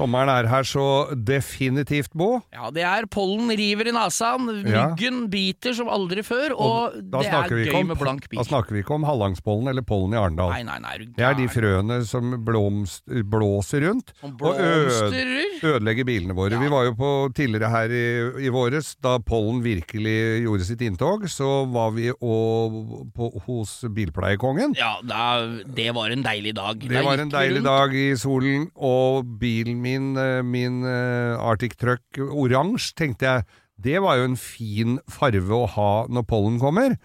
Sommeren er her så definitivt, Bo. Ja, det er pollen river i nasaen, myggen biter som aldri før, og, og det er gøy om- med blank bil. Da snakker vi ikke om Hallangspollen eller pollen i Arendal. Nei, nei, nei, Det er de frøene som blomst, blåser rundt og øde, ødelegger bilene våre. Ja. Vi var jo på tidligere her i, i våres, da pollen virkelig gjorde sitt inntog, så var vi og, på, hos Bilpleiekongen. Ja, da, det var en deilig dag. Det var en deilig dag i solen, og bilen min, eh, min eh, Arctic Truck oransje, tenkte jeg, det var jo en fin farve å ha når pollen kommer.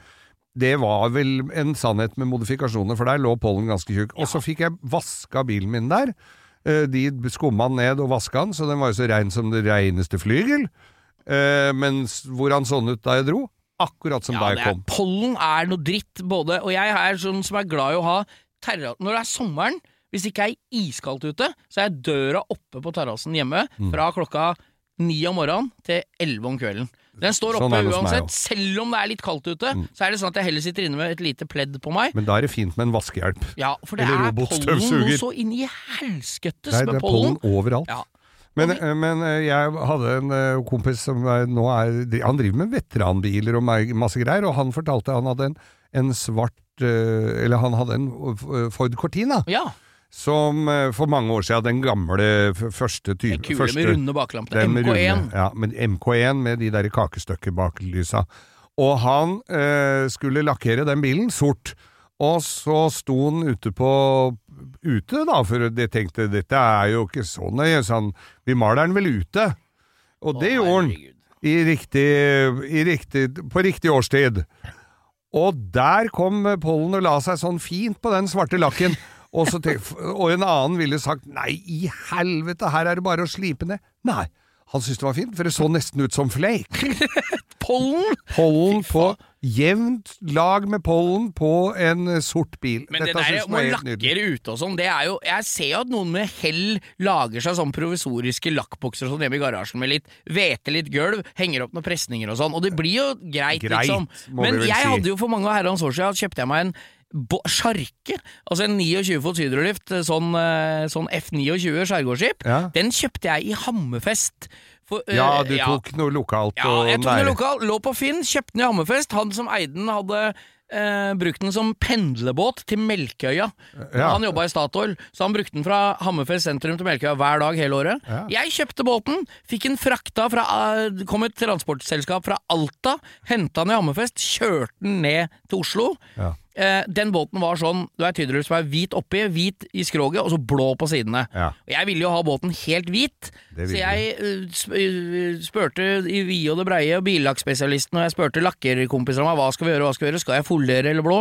Det var vel en sannhet med modifikasjoner, for der lå pollen ganske tjukk. Og så fikk jeg vaska bilen min der. Eh, De skumma den ned og vaska den, så den var jo så rein som det reineste flygel. Men hvor han sånn ut da jeg dro? Akkurat som Ja, da jeg jeg er, kom. pollen er noe dritt, både Og jeg er sånn som er glad i å ha terra... Når det er sommeren, hvis det ikke er iskaldt ute, så er døra oppe på terrassen hjemme Mm. fra klokka ni om morgenen til elleve om kvelden. Den står Sånn oppe meg uansett. Selv om det er litt kaldt ute, Mm. så er det sånn at jeg heller sitter inne med et lite pledd på meg. Men da er det fint med en vaskehjelp. Ja, for det Eller er pollen nå så inn i helskøttes med pollen. det er pollen. overalt. Ja. Men, eh, men eh, jeg hadde en eh, kompis som nå er Han driver med veteranbiler og masse greier, og han fortalte han hadde en, en svart Eller han hadde en Ford Cortina, Ja, som eh, for mange år siden, den gamle første første den kule kule med runde baklampene. MK1. runde- Ja, men MK1 med de der lysa Og han eh, skulle lakkere den bilen sort. Og så sto han ute på Ute, da, for de tenkte dette er jo ikke så nøye, så han Vi maler den vel ute. Og det gjorde han. I riktig, i riktig, på riktig årstid. Og der kom pollen og la seg sånn fint på den svarte lakken. Og, og en annen ville sagt nei, i helvete, her er det bare å slipe ned. Nei, han syntes det var fint, for det så nesten ut som flake. Pollen! Pollen på. Jevnt lag med pollen på en sort bil. Men Dette det der med helt ute og sånn, det er jo Jeg ser jo at noen med hell lager seg sånn provisoriske lakkbokser og sånn hjemme i garasjen med litt hvete, litt gulv, henger opp noen presninger og sånn, og det blir jo greit, Greit, liksom. Men jeg si. hadde jo for mange herrens år siden kjøpte jeg meg en sjarke, altså en 29 fots hydrolift, sånn, eh, sånn F29 skjærgårdsskip. Ja. Den kjøpte jeg i Hammerfest. For, eh, Ja, du tok noe lokalt ja, jeg tok noe lokalt. lå på Finn, kjøpte den i Hammerfest. Han som eide den, hadde eh, brukt den som pendlerbåt til Melkøya. Ja. Han jobba i Statoil, så han brukte den fra Hammerfest sentrum til Melkøya hver dag hele året. Ja. Jeg kjøpte båten, fikk den frakta fra eh, kom et transportselskap fra Alta, henta den i Hammerfest, kjørte den ned til Oslo. Ja. Eh, den båten var sånn, du vet tydeligvis som er hvit oppi, hvit i skroget, og så blå på sidene. Ja. Jeg ville jo ha båten helt hvit, så jeg uh, sp spurte i vide og det breie og billakkspesialisten, og jeg spurte lakkerkompiser om hva skal vi gjøre, hva skal vi gjøre, skal jeg foliere eller blå?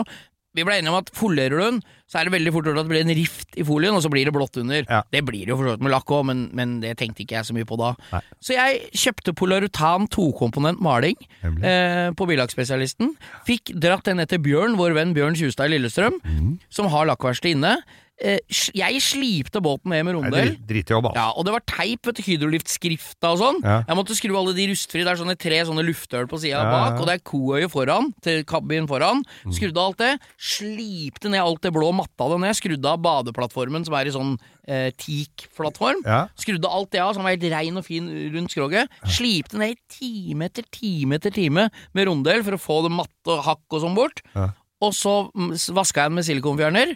Vi ble enige om at folierer du den, så er det veldig fort gjort at det blir en rift i folien, og så blir det blått under. Ja. Det blir det jo for så vidt med lakk òg, men, men det tenkte ikke jeg så mye på da. Nei. Så jeg kjøpte Polarutan tokomponent maling eh, på billakkspesialisten. Fikk dratt den ned til Bjørn, vår venn Bjørn Tjustad i Lillestrøm, mm. som har lakkverksted inne. Eh, jeg slipte båten ned med rondel rondell. drit- altså. Ja, og det var teip, vet du, hydroliftskrifta og sånn. Ja. Jeg måtte skru alle de rustfrie, det er sånne tre sånne lufthull på sida Ja, bak, og det er koøye foran, til kabinen foran. Mm. Skrudde av alt det, slipte ned alt det blå, matta det ned, skrudde av badeplattformen som er i sånn eh, teak-plattform. Ja. Skrudde alt det av, som var helt rein og fin rundt skroget. Slipte ned time etter time etter time med rondel for å få det matte og hakk og sånn bort. Ja. Og så mm, vaska jeg den med silikonfjerner.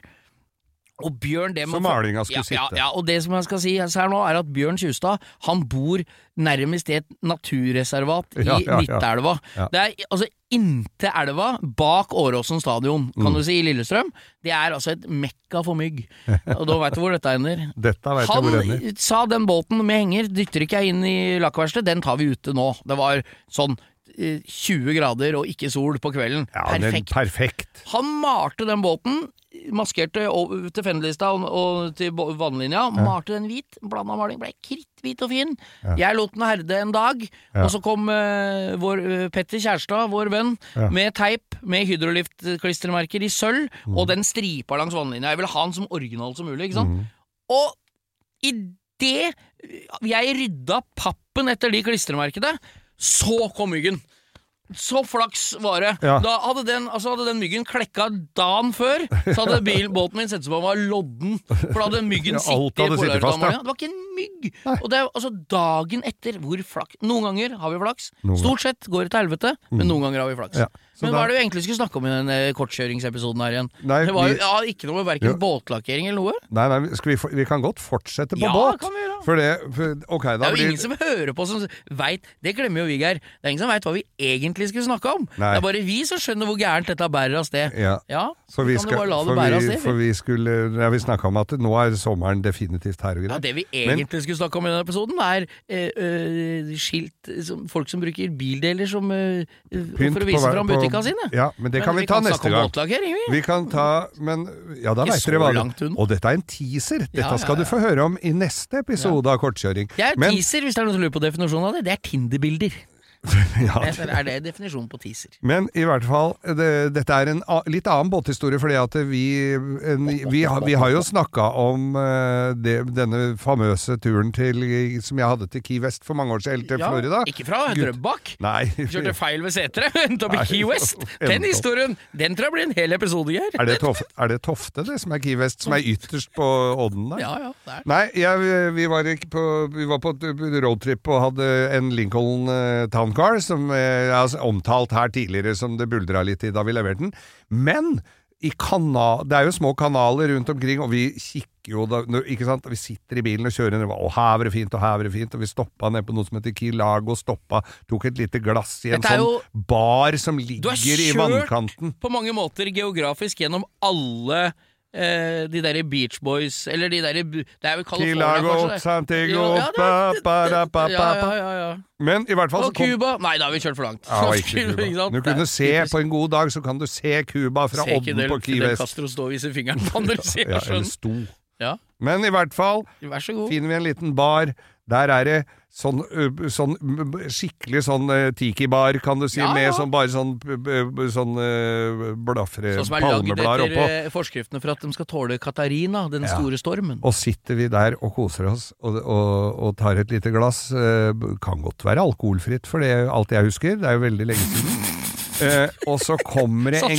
Og Bjørn det Så må- malinga skulle ja, sitte. Ja, ja, og det som jeg skal si her nå, er at Bjørn Tjustad han bor nærmest i et naturreservat i Ja, ja. Nittelva. Det er altså inntil elva, bak Åråsen stadion, kan Mm. du si, i Lillestrøm. Det er altså et mekka for mygg. Og da veit du hvor dette ender. Dette vet jeg hvor ender. Han sa den båten med henger dytter ikke jeg inn i lakkverkstedet, den tar vi ute nå. Det var sånn eh, 20 grader og ikke sol på kvelden. Ja, Perfekt. perfekt. Han malte den båten, maskerte til Fendelista og, og til vannlinja, vannlinja, malte den hvit, blanda maling, ble kritthvit og fin. Jeg lot den herde en dag, Ja. og så kom uh, vår uh, Petter Kjærstad, vår venn, Ja. med teip, med hydrolift-klistremerker i sølv, Mm. og den stripa langs vannlinja. Jeg ville ha den som original som mulig, ikke sant. Mm. Og idet jeg rydda pappen etter de klistremerkene, så kom myggen. Så flaks var det. Ja. Da hadde den, altså hadde den myggen klekka dagen før, så hadde bilen, båten min sett ut som den var lodden. For da hadde myggen Ja, sittet i fast, polarisdamalja. Det var ikke en mygg! Og det er altså dagen etter hvor flaks Noen ganger har vi flaks. Stort sett går det til helvete, men noen ganger har vi flaks. Ja. Men hva er det vi egentlig skulle snakke om i den kortkjøringsepisoden her igjen? Nei, det var jo ja, ikke noe med verken båtlakkering eller noe. Nei, nei, vi, vi kan godt fortsette på Ja, båt. kan vi gjøre. For det for, Ok, da Det er jo blir ingen som hører på som veit Det glemmer jo vi, Geir. Det er ingen som veit hva vi egentlig skulle snakke om. Nei. Det er bare vi som skjønner hvor gærent dette bærer av sted. Ja. Ja, så vi, skal, bare la det bære av vi, sted. for vi skulle Ja, vi snakka om at nå er sommeren definitivt her og Ja, det vi Men- egentlig skulle snakke om i denne episoden, er øh, øh, skilt som, Folk som bruker bildeler som øh, for å vise fram på- butikka sine. Ja, men det Men kan vi, ta neste gang. båtlakkering, vi. Vi kan ta Men ja, da veit dere hva det. Og dette er en teaser. Dette Ja, ja, skal du få høre om i neste episode av Kortkjøring. Det er Men- teaser, hvis det er noen som lurer på definisjonen av det. Det er Tinder-bilder. ja, Det er- det definisjonen på teaser? Men i hvert fall, det, dette er en litt annen båthistorie, fordi at vi, en, vi, har, vi har jo snakka om eh, det, denne famøse turen til, som jeg hadde til Key West for mange år siden, til til Florida. Ikke fra Drøbak. Nei. Kjørte feil ved seteret, endte opp i Key West. Den historien, den tror jeg blir en hel episode, Geir. Er Tof, er det Tofte, det, som er Key West, som er ytterst på odden der? Ja, ja, er det. Nei, jeg, vi, var på, vi var på roadtrip og hadde en Lincoln eh, Town Car, som eh, jeg har omtalt her tidligere som det buldra litt i da vi leverte den. Men i kanal, det er jo små kanaler rundt omkring, og vi kikker jo da, ikke sant? Vi sitter i bilen og kjører og her var det fint, og her var det fint, og vi stoppa ned på noe som heter Kilago, stoppa, tok et lite glass i en sånn jo, bar som ligger i vannkanten. Du har kjørt på mange måter geografisk gjennom alle eh, de derre Beach Boys Eller de derre Det er vel California, kanskje? Men i hvert fall Og Cuba Nei, da har vi kjørt for langt. Ja, Cuba. Du kunne se på en god dag, så kan du se Cuba fra odden på Key West. Castro stå og vise fingeren på andre siden av sjøen. Men i hvert fall vær så god. finner vi en liten bar. Der er det sånn, sånn skikkelig sånn tiki-bar, kan du si, Ja, med sånn bare sånn, sånn blafre Sånn som er lagd etter eh, forskriftene for at de skal tåle Katarina, den Ja. store stormen. Og sitter vi der og koser oss og, og, og tar et lite glass. Kan godt være alkoholfritt, for det er alt jeg husker. Det er jo veldig lenge siden. Eh, og så kommer det en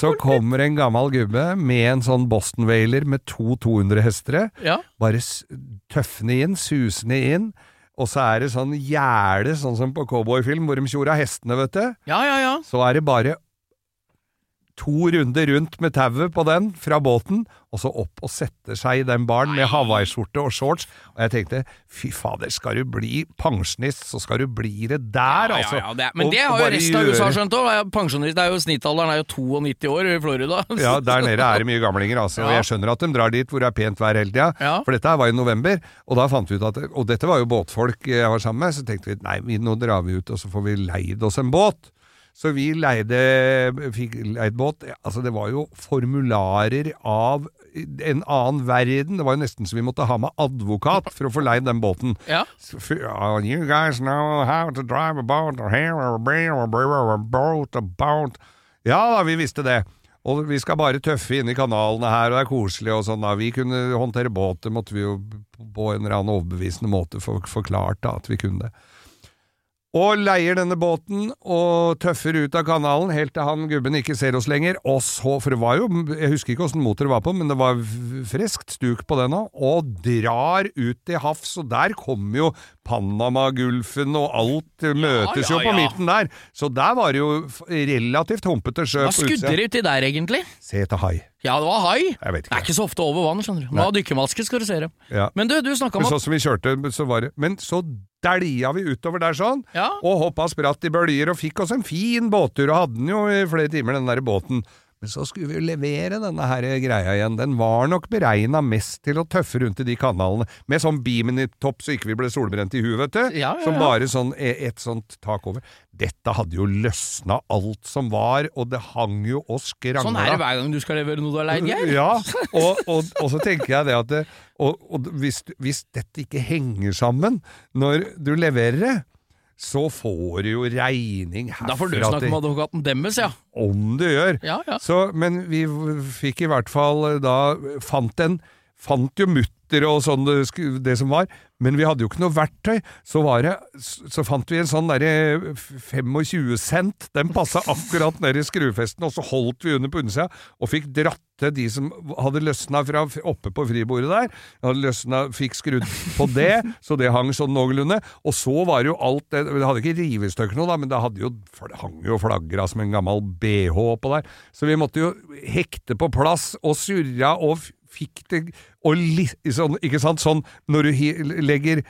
Så kommer en gammel gubbe med en sånn Boston Whaler med to 200 hestere. Ja. Bare tøffende inn, susende inn. Og så er det sånn gjerde, sånn som på cowboyfilm, hvor de tjora hestene, vet du. ja, ja, ja. Så er det bare to runder rundt med tauet på den fra båten, og så opp og sette seg i den baren med hawaiiskjorte og shorts. Og jeg tenkte fy fader, skal du bli pensjonist, så skal du bli det der, altså. ja, ja, det er, men Og- det har jo resten av USA skjønt òg. Pensjonist er jo Snittalderen er jo 92 år i Florida. Ja, der nede er det mye gamlinger, altså. Og jeg skjønner at de drar dit hvor det er pent vær hele tida. Ja. For dette var i november, og da fant vi ut at Og dette var jo båtfolk jeg var sammen med, så tenkte vi nei, nå drar vi ut, og så får vi leid oss en båt. Så vi leide, fikk leid båt. Altså, det var jo formularer av en annen verden. Det var jo nesten så vi måtte ha med advokat for å få leid den båten. Ja. Uh, You guys know how to drive a boat or here or a boat, a boat. Ja da, vi visste det. Og vi skal bare tøffe inn i kanalene her, og det er koselig og sånn. da. Vi kunne håndtere båt, det måtte vi jo på en eller annen overbevisende måte få forklart da, at vi kunne det. Og leier denne båten og tøffer ut av kanalen helt til han gubben ikke ser oss lenger. Og så, for det var jo, jeg husker ikke åssen motor det var på, men det var friskt stuk på den òg, og drar ut til havs, og der kommer jo Panamagulfen og alt møtes ja, jo på ja. midten der. Så der var det jo relativt humpete sjø Hva skudder uti der, egentlig? Se til hai. Ja, det var hai. Jeg vet Det er ikke. ikke så ofte over vann, skjønner du. Må ha dykkermaske, skal du se dem. Ja. Men du, du snakka om at sånn som vi kjørte, så var det Men så dælja vi utover der sånn, Ja. og hoppa spratt i bølger, og fikk oss en fin båttur, og hadde den jo i flere timer, den der båten. Men så skulle vi jo levere denne her greia igjen. Den var nok beregna mest til å tøffe rundt i de kanalene, med sånn bimini-topp så ikke vi ble solbrent i huet, vet du. Ja, ja, Som bare sånn e- et sånt tak over. Dette hadde jo løsna alt som var, og det hang jo og skrangla. Sånn er det hver gang du skal levere noe du har leid, Geir. Ja, og, og, og så tenker jeg det at det, og, og hvis, hvis dette ikke henger sammen når du leverer det, så får du jo regning herfra Da får du snakke med advokaten deres, ja. Om du gjør. Ja, ja. Så, men vi fikk i hvert fall eh, da Fant en Fant jo mutter og sånn det, det som var, men vi hadde jo ikke noe verktøy. Så, var det, så fant vi en sånn derre 25 cent. Den passa akkurat ned i skrufesten, og så holdt vi under på undersida og fikk dratt til de som hadde løsna fra oppe på fribordet der. Hadde løsna, fikk skrudd på det, så det hang sånn noenlunde. Og så var det jo alt Det, det hadde ikke rivestykker noe, da, men det, hadde jo, det hang jo flagra som en gammel bh oppå der. Så vi måtte jo hekte på plass og surra og fikk det og li, sånn, Ikke sant? Sånn når du legger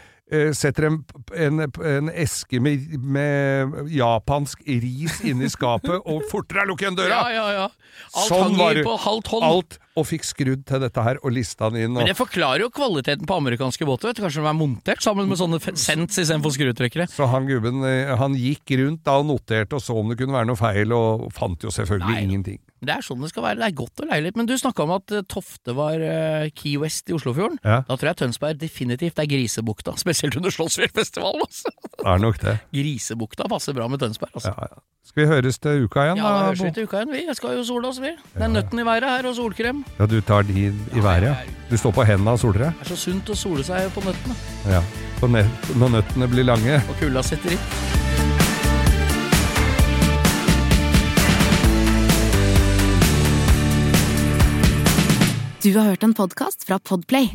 Setter en, en, en eske med, med japansk ris inni skapet, og fortere lukke igjen døra! Ja, ja, ja. Alt Sånn var hang i det. på halvt hånd. Alt, og fikk skrudd til dette her, og lista den inn. Men det forklarer jo kvaliteten på amerikanske båter. Vet du. Kanskje de er montert sammen med sånne sents istedenfor skrutrekkere. så han gubben eh, han gikk rundt da og noterte og så om det kunne være noe feil, og fant jo selvfølgelig Nei. ingenting. Det er sånn det skal være. Det er godt å leie litt. Men du snakka om at eh, Tofte var eh, Key West i Oslofjorden. Ja. Da tror jeg Tønsberg definitivt er Grisebukta. Spesielt under Slottsfjellfestivalen. Altså. Det er nok det. Grisebukta passer bra med Tønsberg. Altså. Ja, ja. Skal vi høres til uka igjen, Ja, da? høres til ut uka igjen, vi. Jeg skal jo sole oss, vi. Det er nøtten i været her, og solkrem. Ja, du tar de i været, ja. Du står på hendene og soler deg? Det er så sunt å sole seg på nøttene. Ja. Når nøttene blir lange. Og kulda setter inn. Du har hørt en podkast fra Podplay.